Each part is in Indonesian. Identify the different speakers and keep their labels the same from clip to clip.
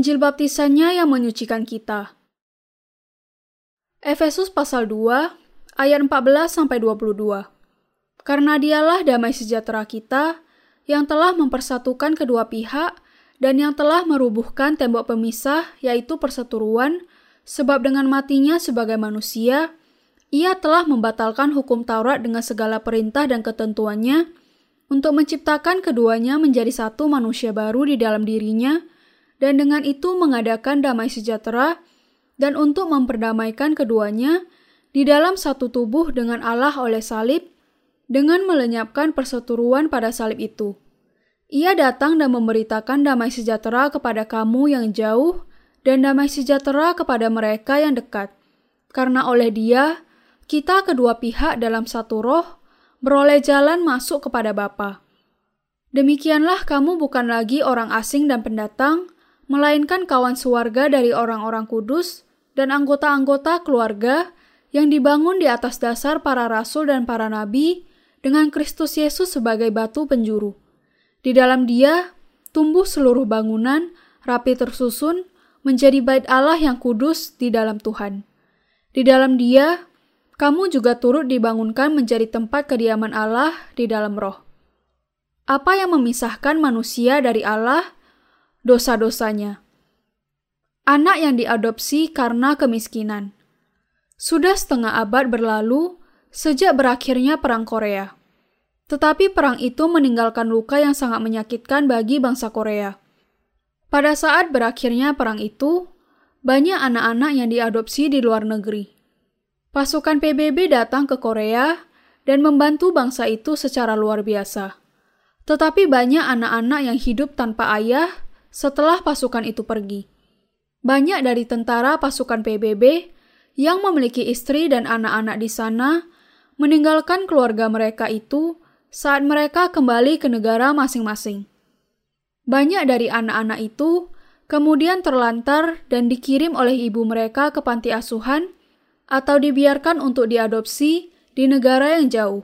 Speaker 1: Injil baptisannya yang menyucikan kita. Efesus pasal 2 ayat 14 sampai 22. Karena dialah damai sejahtera kita yang telah mempersatukan kedua pihak dan yang telah merubuhkan tembok pemisah yaitu perseteruan sebab dengan matinya sebagai manusia ia telah membatalkan hukum Taurat dengan segala perintah dan ketentuannya untuk menciptakan keduanya menjadi satu manusia baru di dalam dirinya dan dengan itu mengadakan damai sejahtera dan untuk memperdamaikan keduanya di dalam satu tubuh dengan Allah oleh salib, dengan melenyapkan perseteruan pada salib itu. Ia datang dan memberitakan damai sejahtera kepada kamu yang jauh dan damai sejahtera kepada mereka yang dekat. Karena oleh dia, kita kedua pihak dalam satu roh beroleh jalan masuk kepada Bapa. Demikianlah kamu bukan lagi orang asing dan pendatang, melainkan kawan sewarga dari orang-orang kudus, dan anggota-anggota keluarga yang dibangun di atas dasar para rasul dan para nabi dengan Kristus Yesus sebagai batu penjuru. Di dalam dia, tumbuh seluruh bangunan, rapi tersusun, menjadi bait Allah yang kudus di dalam Tuhan. Di dalam dia, kamu juga turut dibangunkan menjadi tempat kediaman Allah di dalam roh. Apa yang memisahkan manusia dari Allah? Dosa-dosanya anak yang diadopsi karena kemiskinan. Sudah setengah abad berlalu sejak berakhirnya Perang Korea. Tetapi perang itu meninggalkan luka yang sangat menyakitkan bagi bangsa Korea. Pada saat berakhirnya perang itu, banyak anak-anak yang diadopsi di luar negeri. Pasukan PBB datang ke Korea dan membantu bangsa itu secara luar biasa. Tetapi banyak anak-anak yang hidup tanpa ayah setelah pasukan itu pergi. Banyak dari tentara pasukan PBB yang memiliki istri dan anak-anak di sana meninggalkan keluarga mereka itu saat mereka kembali ke negara masing-masing. Banyak dari anak-anak itu kemudian terlantar dan dikirim oleh ibu mereka ke panti asuhan atau dibiarkan untuk diadopsi di negara yang jauh.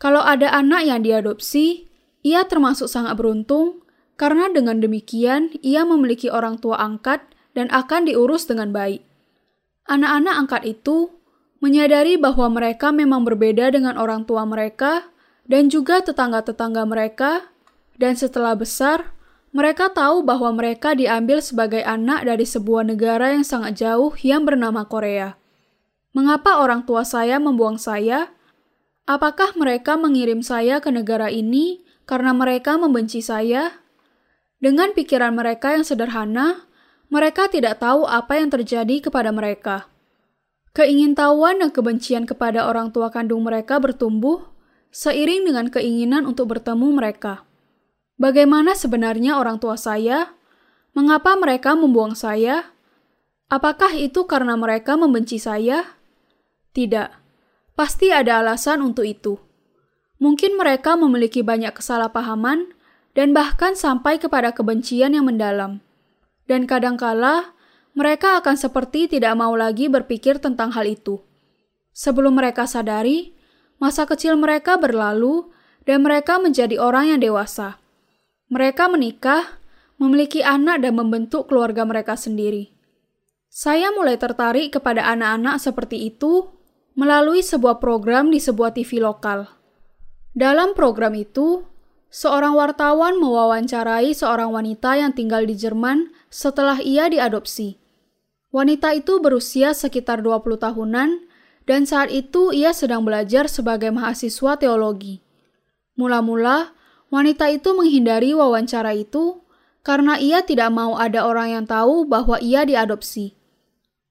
Speaker 1: Kalau ada anak yang diadopsi, ia termasuk sangat beruntung karena dengan demikian ia memiliki orang tua angkat dan akan diurus dengan baik. Anak-anak angkat itu menyadari bahwa mereka memang berbeda dengan orang tua mereka dan juga tetangga-tetangga mereka, dan setelah besar, mereka tahu bahwa mereka diambil sebagai anak dari sebuah negara yang sangat jauh yang bernama Korea. Mengapa orang tua saya membuang saya? Apakah mereka mengirim saya ke negara ini karena mereka membenci saya? Dengan pikiran mereka yang sederhana, mereka tidak tahu apa yang terjadi kepada mereka. Keingintahuan dan kebencian kepada orang tua kandung mereka bertumbuh seiring dengan keinginan untuk bertemu mereka. Bagaimana sebenarnya orang tua saya? Mengapa mereka membuang saya? Apakah itu karena mereka membenci saya? Tidak, pasti ada alasan untuk itu. Mungkin mereka memiliki banyak kesalahpahaman dan bahkan sampai kepada kebencian yang mendalam. Dan kadangkala mereka akan seperti tidak mau lagi berpikir tentang hal itu. Sebelum mereka sadari, masa kecil mereka berlalu dan mereka menjadi orang yang dewasa. Mereka menikah, memiliki anak dan membentuk keluarga mereka sendiri. Saya mulai tertarik kepada anak-anak seperti itu melalui sebuah program di sebuah TV lokal. Dalam program itu, Seorang wartawan mewawancarai seorang wanita yang tinggal di Jerman setelah ia diadopsi. Wanita itu berusia sekitar 20 tahunan dan saat itu ia sedang belajar sebagai mahasiswa teologi. Mula-mula, wanita itu menghindari wawancara itu karena ia tidak mau ada orang yang tahu bahwa ia diadopsi.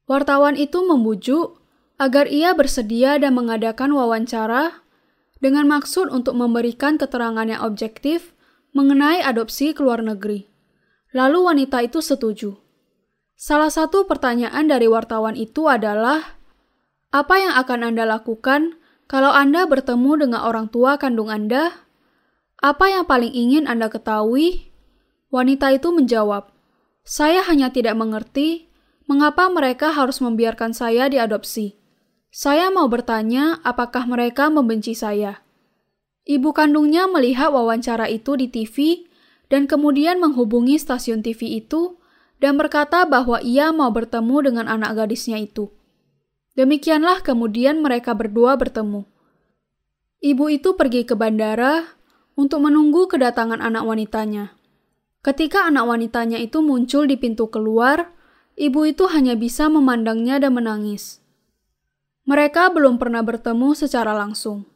Speaker 1: Wartawan itu membujuk agar ia bersedia dan mengadakan wawancara dengan maksud untuk memberikan keterangan yang objektif mengenai adopsi ke luar negeri. Lalu wanita itu setuju. Salah satu pertanyaan dari wartawan itu adalah, apa yang akan Anda lakukan kalau Anda bertemu dengan orang tua kandung Anda? Apa yang paling ingin Anda ketahui? Wanita itu menjawab, saya hanya tidak mengerti mengapa mereka harus membiarkan saya diadopsi. Saya mau bertanya apakah mereka membenci saya. Ibu kandungnya melihat wawancara itu di TV dan kemudian menghubungi stasiun TV itu dan berkata bahwa ia mau bertemu dengan anak gadisnya itu. Demikianlah kemudian mereka berdua bertemu. Ibu itu pergi ke bandara untuk menunggu kedatangan anak wanitanya. Ketika anak wanitanya itu muncul di pintu keluar, ibu itu hanya bisa memandangnya dan menangis. Mereka belum pernah bertemu secara langsung.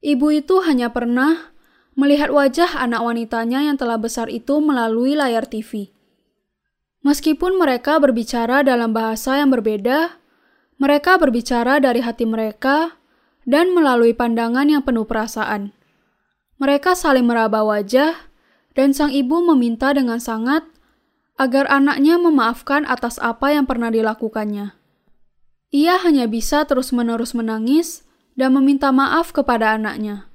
Speaker 1: Ibu itu hanya pernah melihat wajah anak wanitanya yang telah besar itu melalui layar TV. Meskipun mereka berbicara dalam bahasa yang berbeda, mereka berbicara dari hati mereka dan melalui pandangan yang penuh perasaan. Mereka saling meraba wajah, dan sang ibu meminta dengan sangat agar anaknya memaafkan atas apa yang pernah dilakukannya. Ia hanya bisa terus-menerus menangis dan meminta maaf kepada anaknya.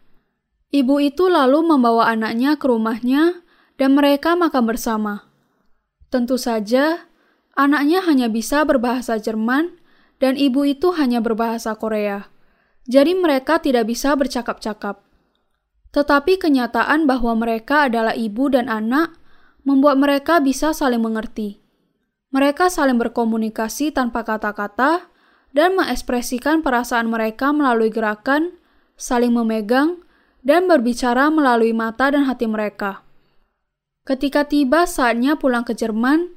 Speaker 1: Ibu itu lalu membawa anaknya ke rumahnya dan mereka makan bersama. Tentu saja, anaknya hanya bisa berbahasa Jerman dan ibu itu hanya berbahasa Korea. Jadi mereka tidak bisa bercakap-cakap. Tetapi kenyataan bahwa mereka adalah ibu dan anak membuat mereka bisa saling mengerti. Mereka saling berkomunikasi tanpa kata-kata dan mengekspresikan perasaan mereka melalui gerakan, saling memegang, dan berbicara melalui mata dan hati mereka. Ketika tiba saatnya pulang ke Jerman,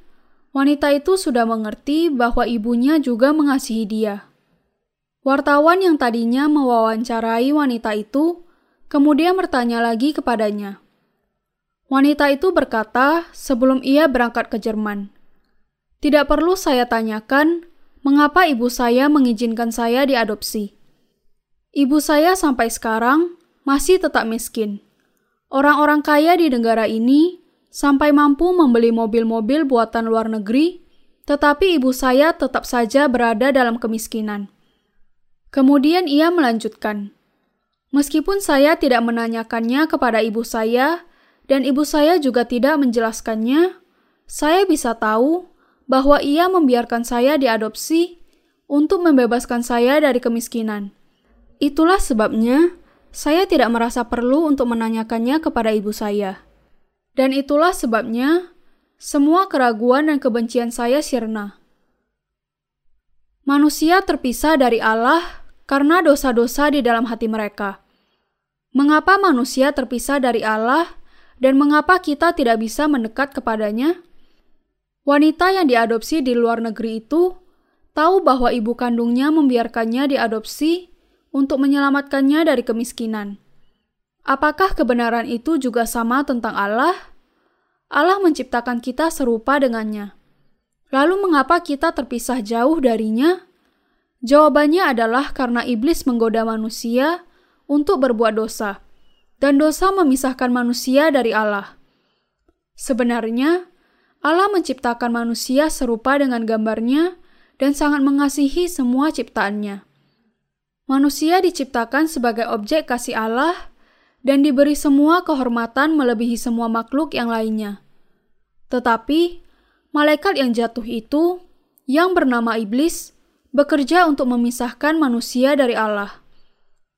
Speaker 1: wanita itu sudah mengerti bahwa ibunya juga mengasihi dia. Wartawan yang tadinya mewawancarai wanita itu kemudian bertanya lagi kepadanya. Wanita itu berkata sebelum ia berangkat ke Jerman, "Tidak perlu saya tanyakan mengapa ibu saya mengizinkan saya diadopsi. Ibu saya sampai sekarang masih tetap miskin. Orang-orang kaya di negara ini sampai mampu membeli mobil-mobil buatan luar negeri, tetapi ibu saya tetap saja berada dalam kemiskinan. Kemudian ia melanjutkan, "Meskipun saya tidak menanyakannya kepada ibu saya, dan ibu saya juga tidak menjelaskannya, saya bisa tahu bahwa ia membiarkan saya diadopsi untuk membebaskan saya dari kemiskinan. Itulah sebabnya saya tidak merasa perlu untuk menanyakannya kepada ibu saya. Dan itulah sebabnya semua keraguan dan kebencian saya sirna. Manusia terpisah dari Allah karena dosa-dosa di dalam hati mereka. Mengapa manusia terpisah dari Allah dan mengapa kita tidak bisa mendekat kepadanya? Wanita yang diadopsi di luar negeri itu tahu bahwa ibu kandungnya membiarkannya diadopsi untuk menyelamatkannya dari kemiskinan. Apakah kebenaran itu juga sama tentang Allah? Allah menciptakan kita serupa dengannya. Lalu mengapa kita terpisah jauh darinya? Jawabannya adalah karena iblis menggoda manusia untuk berbuat dosa, dan dosa memisahkan manusia dari Allah. Sebenarnya, Allah menciptakan manusia serupa dengan gambarnya dan sangat mengasihi semua ciptaannya. Manusia diciptakan sebagai objek kasih Allah dan diberi semua kehormatan melebihi semua makhluk yang lainnya. Tetapi, malaikat yang jatuh itu, yang bernama iblis, bekerja untuk memisahkan manusia dari Allah.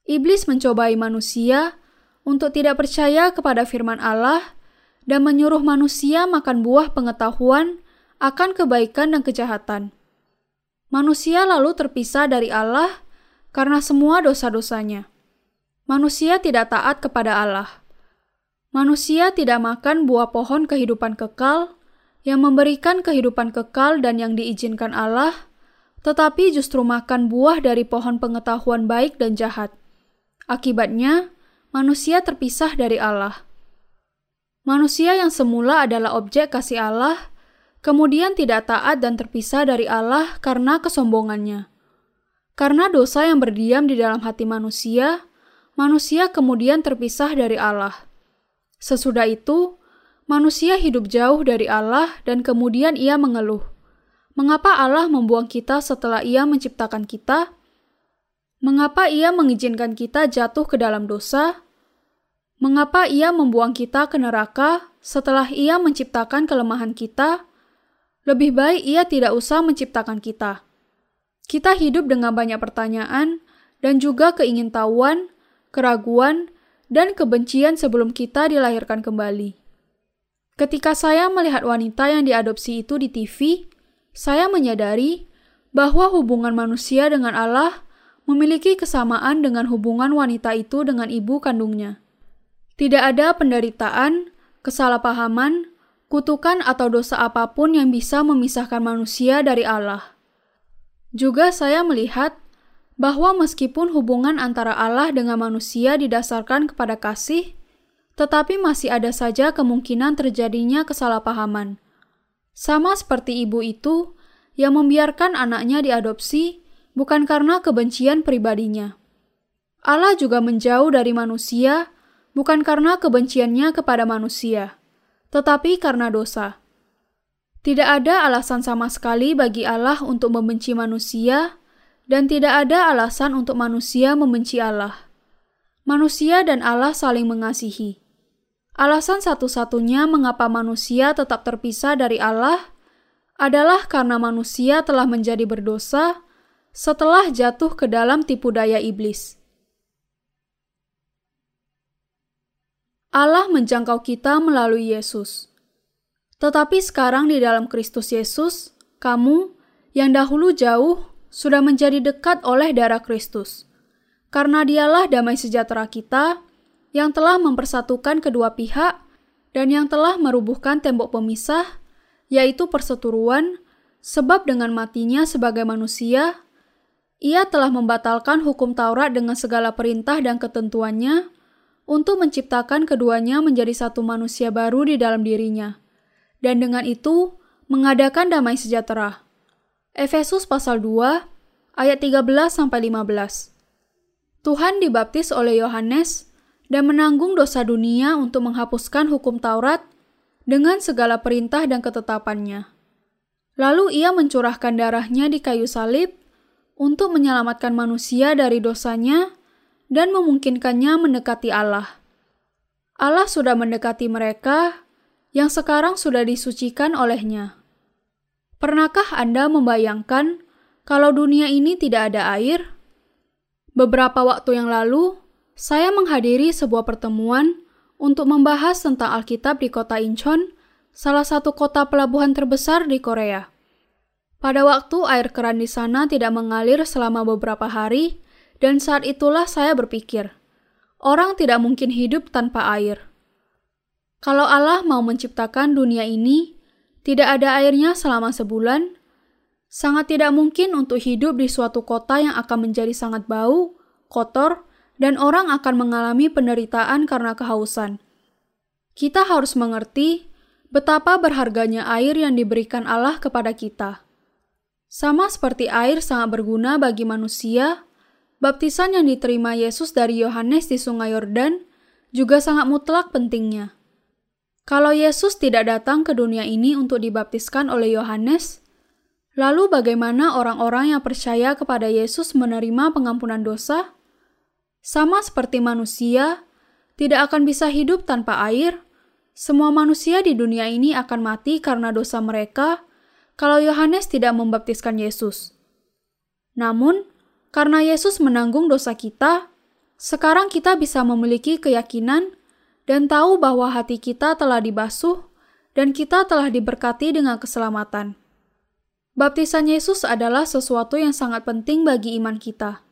Speaker 1: Iblis mencobai manusia untuk tidak percaya kepada firman Allah dan menyuruh manusia makan buah pengetahuan akan kebaikan dan kejahatan. Manusia lalu terpisah dari Allah karena semua dosa-dosanya. Manusia tidak taat kepada Allah. Manusia tidak makan buah pohon kehidupan kekal yang memberikan kehidupan kekal dan yang diizinkan Allah, tetapi justru makan buah dari pohon pengetahuan baik dan jahat. Akibatnya, manusia terpisah dari Allah. Manusia yang semula adalah objek kasih Allah, kemudian tidak taat dan terpisah dari Allah karena kesombongannya. Karena dosa yang berdiam di dalam hati manusia, manusia kemudian terpisah dari Allah. Sesudah itu, manusia hidup jauh dari Allah dan kemudian ia mengeluh. Mengapa Allah membuang kita setelah ia menciptakan kita? Mengapa ia mengizinkan kita jatuh ke dalam dosa? Mengapa ia membuang kita ke neraka setelah ia menciptakan kelemahan kita? Lebih baik ia tidak usah menciptakan kita. Kita hidup dengan banyak pertanyaan dan juga keingintahuan, keraguan, dan kebencian sebelum kita dilahirkan kembali. Ketika saya melihat wanita yang diadopsi itu di TV, saya menyadari bahwa hubungan manusia dengan Allah memiliki kesamaan dengan hubungan wanita itu dengan ibu kandungnya. Tidak ada penderitaan, kesalahpahaman, kutukan atau dosa apa pun yang bisa memisahkan manusia dari Allah. Juga saya melihat bahwa meskipun hubungan antara Allah dengan manusia didasarkan kepada kasih, tetapi masih ada saja kemungkinan terjadinya kesalahpahaman. Sama seperti ibu itu yang membiarkan anaknya diadopsi bukan karena kebencian pribadinya. Allah juga menjauh dari manusia bukan karena kebenciannya kepada manusia, tetapi karena dosa. Tidak ada alasan sama sekali bagi Allah untuk membenci manusia, dan tidak ada alasan untuk manusia membenci Allah. Manusia dan Allah saling mengasihi. Alasan satu-satunya mengapa manusia tetap terpisah dari Allah adalah karena manusia telah menjadi berdosa setelah jatuh ke dalam tipu daya iblis. Allah menjangkau kita melalui Yesus. Tetapi sekarang di dalam Kristus Yesus, kamu yang dahulu jauh sudah menjadi dekat oleh darah Kristus. Karena dialah damai sejahtera kita yang telah mempersatukan kedua pihak dan yang telah merubuhkan tembok pemisah, yaitu perseturuan, sebab dengan matinya sebagai manusia, ia telah membatalkan hukum Taurat dengan segala perintah dan ketentuannya untuk menciptakan keduanya menjadi satu manusia baru di dalam dirinya, dan dengan itu mengadakan damai sejahtera. Efesus pasal 2 ayat 13 sampai 15. Tuhan dibaptis oleh Yohanes dan menanggung dosa dunia untuk menghapuskan hukum Taurat dengan segala perintah dan ketetapannya. Lalu ia mencurahkan darahnya di kayu salib untuk menyelamatkan manusia dari dosanya dan memungkinkannya mendekati Allah. Allah sudah mendekati mereka yang sekarang sudah disucikan olehnya. Pernahkah Anda membayangkan kalau dunia ini tidak ada air? Beberapa waktu yang lalu, saya menghadiri sebuah pertemuan untuk membahas tentang Alkitab di kota Incheon, salah satu kota pelabuhan terbesar di Korea. Pada waktu air keran di sana tidak mengalir selama beberapa hari, dan saat itulah saya berpikir, orang tidak mungkin hidup tanpa air. Kalau Allah mau menciptakan dunia ini, tidak ada airnya selama sebulan, sangat tidak mungkin untuk hidup di suatu kota yang akan menjadi sangat bau, kotor, dan orang akan mengalami penderitaan karena kehausan. Kita harus mengerti betapa berharganya air yang diberikan Allah kepada kita. Sama seperti air sangat berguna bagi manusia, baptisan yang diterima Yesus dari Yohanes di Sungai Yordan juga sangat mutlak pentingnya. Kalau Yesus tidak datang ke dunia ini untuk dibaptiskan oleh Yohanes, lalu bagaimana orang-orang yang percaya kepada Yesus menerima pengampunan dosa? Sama seperti manusia, tidak akan bisa hidup tanpa air. Semua manusia di dunia ini akan mati karena dosa mereka kalau Yohanes tidak membaptiskan Yesus. Namun, karena Yesus menanggung dosa kita, sekarang kita bisa memiliki keyakinan dan tahu bahwa hati kita telah dibasuh dan kita telah diberkati dengan keselamatan. Baptisan Yesus adalah sesuatu yang sangat penting bagi iman kita.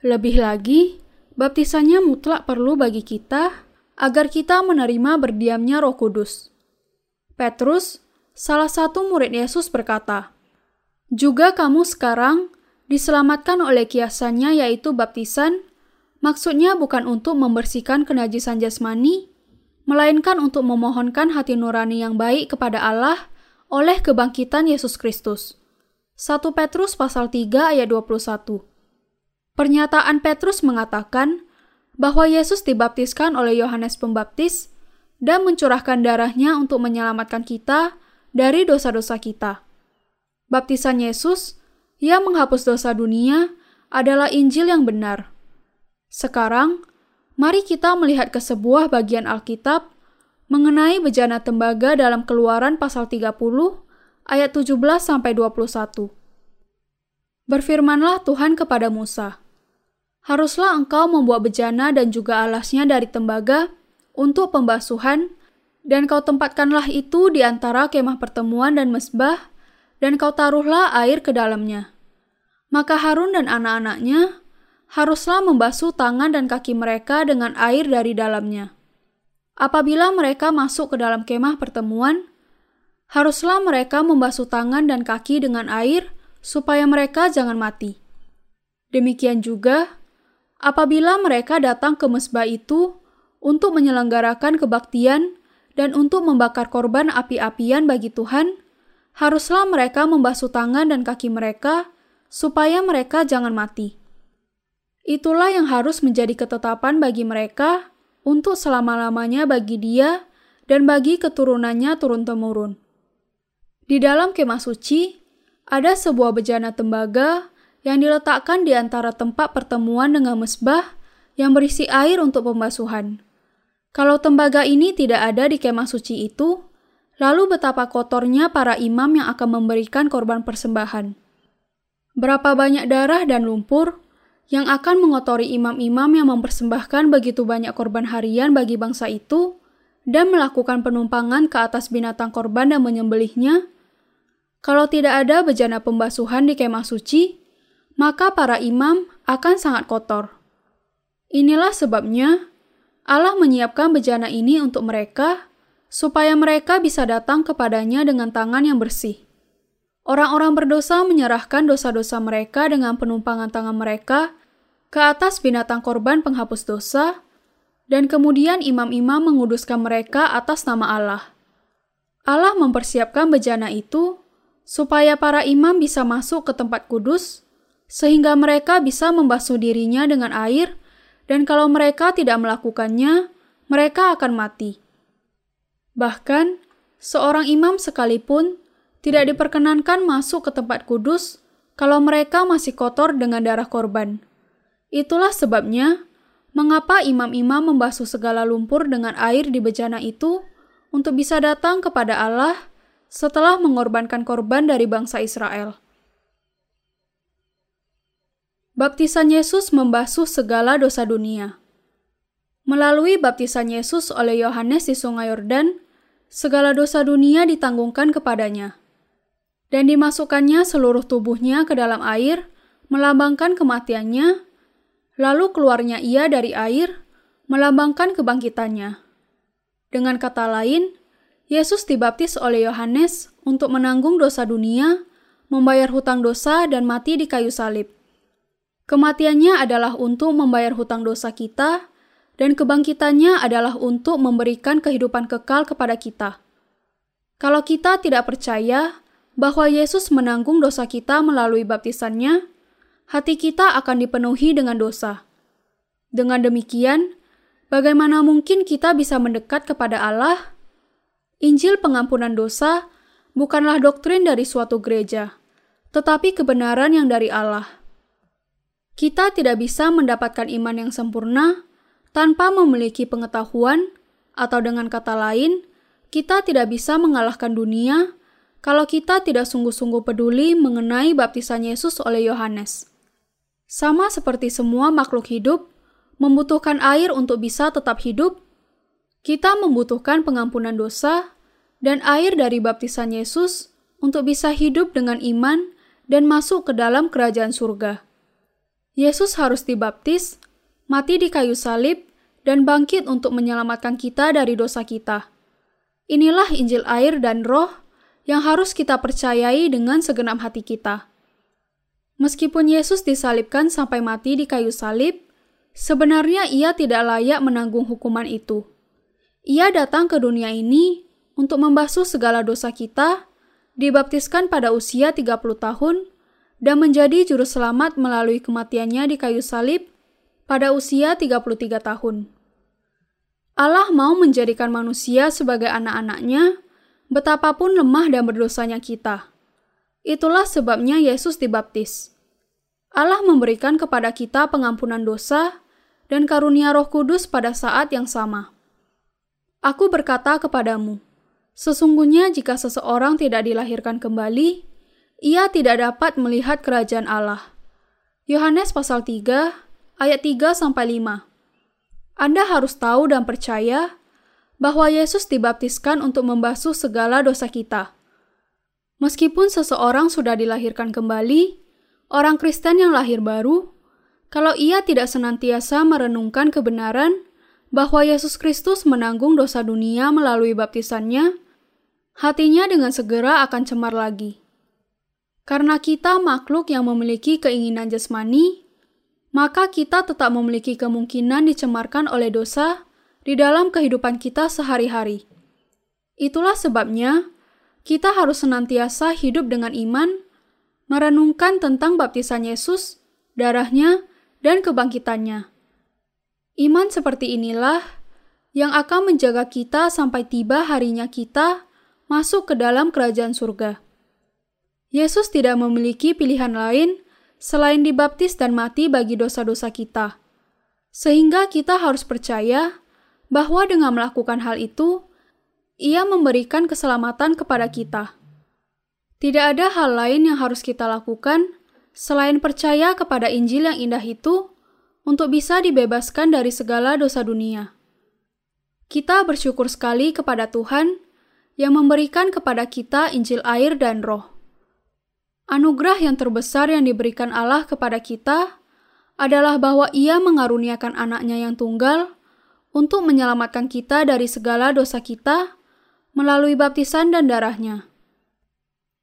Speaker 1: Lebih lagi, Baptisannya mutlak perlu bagi kita agar kita menerima berdiamnya Roh Kudus. Petrus, salah satu murid Yesus berkata, "Juga kamu sekarang diselamatkan oleh kiasannya yaitu baptisan, maksudnya bukan untuk membersihkan kenajisan jasmani, melainkan untuk memohonkan hati nurani yang baik kepada Allah oleh kebangkitan Yesus Kristus." 1 Petrus pasal 3 ayat 21. Pernyataan Petrus mengatakan bahwa Yesus dibaptiskan oleh Yohanes Pembaptis dan mencurahkan darahnya untuk menyelamatkan kita dari dosa-dosa kita. Baptisan Yesus yang menghapus dosa dunia adalah Injil yang benar. Sekarang, mari kita melihat ke sebuah bagian Alkitab mengenai bejana tembaga dalam Keluaran pasal 30 ayat 17 sampai 21. Berfirmanlah Tuhan kepada Musa, haruslah engkau membuat bejana dan juga alasnya dari tembaga untuk pembasuhan Dan kau tempatkanlah itu di antara kemah pertemuan dan mesbah, dan kau taruhlah air ke dalamnya. Maka Harun dan anak-anaknya haruslah membasuh tangan dan kaki mereka dengan air dari dalamnya. Apabila mereka masuk ke dalam kemah pertemuan, haruslah mereka membasuh tangan dan kaki dengan air supaya mereka jangan mati. Demikian juga, apabila mereka datang ke mesbah itu untuk menyelenggarakan kebaktian dan untuk membakar korban api-apian bagi Tuhan, haruslah mereka membasuh tangan dan kaki mereka supaya mereka jangan mati. Itulah yang harus menjadi ketetapan bagi mereka untuk selama-lamanya bagi dia dan bagi keturunannya turun-temurun. Di dalam kemah suci, ada sebuah bejana tembaga yang diletakkan di antara tempat pertemuan dengan mesbah yang berisi air untuk pembasuhan. Kalau tembaga ini tidak ada di kemah suci itu, lalu betapa kotornya para imam yang akan memberikan korban persembahan. Berapa banyak darah dan lumpur yang akan mengotori imam-imam yang mempersembahkan begitu banyak korban harian bagi bangsa itu dan melakukan penumpangan ke atas binatang korban dan menyembelihnya, kalau tidak ada bejana pembasuhan di kemah suci, maka para imam akan sangat kotor. Inilah sebabnya Allah menyiapkan bejana ini untuk mereka, supaya mereka bisa datang kepadanya dengan tangan yang bersih. Orang-orang berdosa menyerahkan dosa-dosa mereka dengan penumpangan tangan mereka ke atas binatang korban penghapus dosa, dan kemudian imam-imam menguduskan mereka atas nama Allah. Allah mempersiapkan bejana itu supaya para imam bisa masuk ke tempat kudus, sehingga mereka bisa membasuh dirinya dengan air, dan kalau mereka tidak melakukannya, mereka akan mati. Bahkan, seorang imam sekalipun tidak diperkenankan masuk ke tempat kudus kalau mereka masih kotor dengan darah korban. Itulah sebabnya mengapa imam-imam membasuh segala lumpur dengan air di bejana itu untuk bisa datang kepada Allah setelah mengorbankan korban dari bangsa Israel. Baptisan Yesus membasuh segala dosa dunia. Melalui baptisan Yesus oleh Yohanes di Sungai Yordan, segala dosa dunia ditanggungkan kepadanya. Dan dimasukkannya seluruh tubuhnya ke dalam air, melambangkan kematiannya, lalu keluarnya ia dari air, melambangkan kebangkitannya. Dengan kata lain, Yesus dibaptis oleh Yohanes untuk menanggung dosa dunia, membayar hutang dosa, dan mati di kayu salib. Kematiannya adalah untuk membayar hutang dosa kita, dan kebangkitannya adalah untuk memberikan kehidupan kekal kepada kita. Kalau kita tidak percaya bahwa Yesus menanggung dosa kita melalui baptisannya, hati kita akan dipenuhi dengan dosa. Dengan demikian, bagaimana mungkin kita bisa mendekat kepada Allah Injil pengampunan dosa bukanlah doktrin dari suatu gereja, tetapi kebenaran yang dari Allah. Kita tidak bisa mendapatkan iman yang sempurna tanpa memiliki pengetahuan, atau dengan kata lain, kita tidak bisa mengalahkan dunia kalau kita tidak sungguh-sungguh peduli mengenai baptisan Yesus oleh Yohanes. Sama seperti semua makhluk hidup membutuhkan air untuk bisa tetap hidup, kita membutuhkan pengampunan dosa dan air dari baptisan Yesus untuk bisa hidup dengan iman dan masuk ke dalam kerajaan surga. Yesus harus dibaptis, mati di kayu salib, dan bangkit untuk menyelamatkan kita dari dosa kita. Inilah Injil air dan roh yang harus kita percayai dengan segenap hati kita. Meskipun Yesus disalibkan sampai mati di kayu salib, sebenarnya ia tidak layak menanggung hukuman itu. Ia datang ke dunia ini untuk membasuh segala dosa kita, dibaptiskan pada usia 30 tahun, dan menjadi juru selamat melalui kematiannya di kayu salib pada usia 33 tahun. Allah mau menjadikan manusia sebagai anak-anaknya, betapapun lemah dan berdosanya kita. Itulah sebabnya Yesus dibaptis. Allah memberikan kepada kita pengampunan dosa dan karunia Roh Kudus pada saat yang sama. Aku berkata kepadamu, sesungguhnya jika seseorang tidak dilahirkan kembali, ia tidak dapat melihat kerajaan Allah. Yohanes pasal 3 ayat 3 sampai 5. Anda harus tahu dan percaya bahwa Yesus dibaptiskan untuk membasuh segala dosa kita. Meskipun seseorang sudah dilahirkan kembali, orang Kristen yang lahir baru, kalau ia tidak senantiasa merenungkan kebenaran bahwa Yesus Kristus menanggung dosa dunia melalui baptisannya, hatinya dengan segera akan cemar lagi. Karena kita makhluk yang memiliki keinginan jasmani, maka kita tetap memiliki kemungkinan dicemarkan oleh dosa di dalam kehidupan kita sehari-hari. Itulah sebabnya kita harus senantiasa hidup dengan iman, merenungkan tentang baptisan Yesus, darahnya, dan kebangkitannya. Iman seperti inilah yang akan menjaga kita sampai tiba harinya kita masuk ke dalam kerajaan surga. Yesus tidak memiliki pilihan lain selain dibaptis dan mati bagi dosa-dosa kita. Sehingga kita harus percaya bahwa dengan melakukan hal itu, ia memberikan keselamatan kepada kita. Tidak ada hal lain yang harus kita lakukan selain percaya kepada Injil yang indah itu untuk bisa dibebaskan dari segala dosa dunia. Kita bersyukur sekali kepada Tuhan yang memberikan kepada kita Injil air dan roh. Anugerah yang terbesar yang diberikan Allah kepada kita adalah bahwa ia mengaruniakan anaknya yang tunggal untuk menyelamatkan kita dari segala dosa kita melalui baptisan dan darahnya.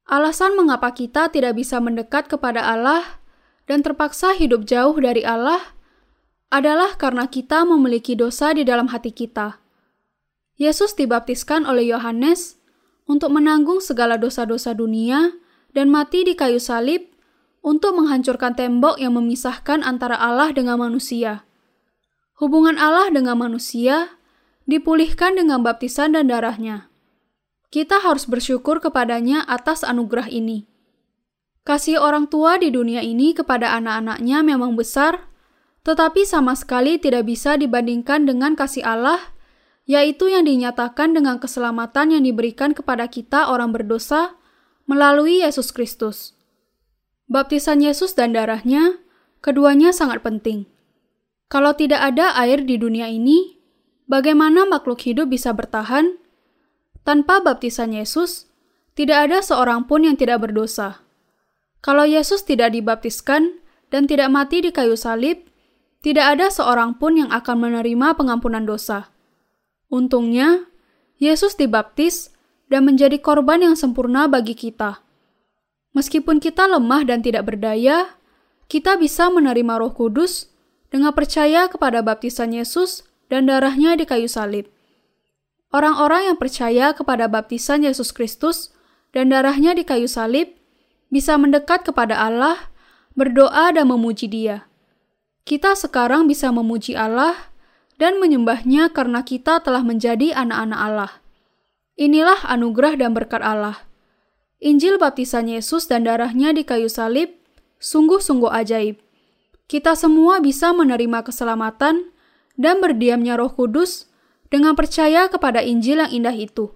Speaker 1: Alasan mengapa kita tidak bisa mendekat kepada Allah dan terpaksa hidup jauh dari Allah adalah karena kita memiliki dosa di dalam hati kita. Yesus dibaptiskan oleh Yohanes untuk menanggung segala dosa-dosa dunia dan mati di kayu salib untuk menghancurkan tembok yang memisahkan antara Allah dengan manusia. Hubungan Allah dengan manusia dipulihkan dengan baptisan dan darahnya. Kita harus bersyukur kepadanya atas anugerah ini. Kasih orang tua di dunia ini kepada anak-anaknya memang besar, tetapi sama sekali tidak bisa dibandingkan dengan kasih Allah, yaitu yang dinyatakan dengan keselamatan yang diberikan kepada kita orang berdosa melalui Yesus Kristus. Baptisan Yesus dan darahnya, keduanya sangat penting. Kalau tidak ada air di dunia ini, bagaimana makhluk hidup bisa bertahan? Tanpa baptisan Yesus, tidak ada seorang pun yang tidak berdosa. Kalau Yesus tidak dibaptiskan dan tidak mati di kayu salib, tidak ada seorang pun yang akan menerima pengampunan dosa. Untungnya, Yesus dibaptis dan menjadi korban yang sempurna bagi kita. Meskipun kita lemah dan tidak berdaya, kita bisa menerima Roh Kudus dengan percaya kepada baptisan Yesus dan darahnya di kayu salib. Orang-orang yang percaya kepada baptisan Yesus Kristus dan darahnya di kayu salib bisa mendekat kepada Allah, berdoa dan memuji Dia. Kita sekarang bisa memuji Allah dan menyembahnya karena kita telah menjadi anak-anak Allah. Inilah anugerah dan berkat Allah. Injil baptisan Yesus dan darahnya di kayu salib sungguh-sungguh ajaib kita semua bisa menerima keselamatan dan berdiamnya Roh Kudus dengan percaya kepada Injil yang indah itu.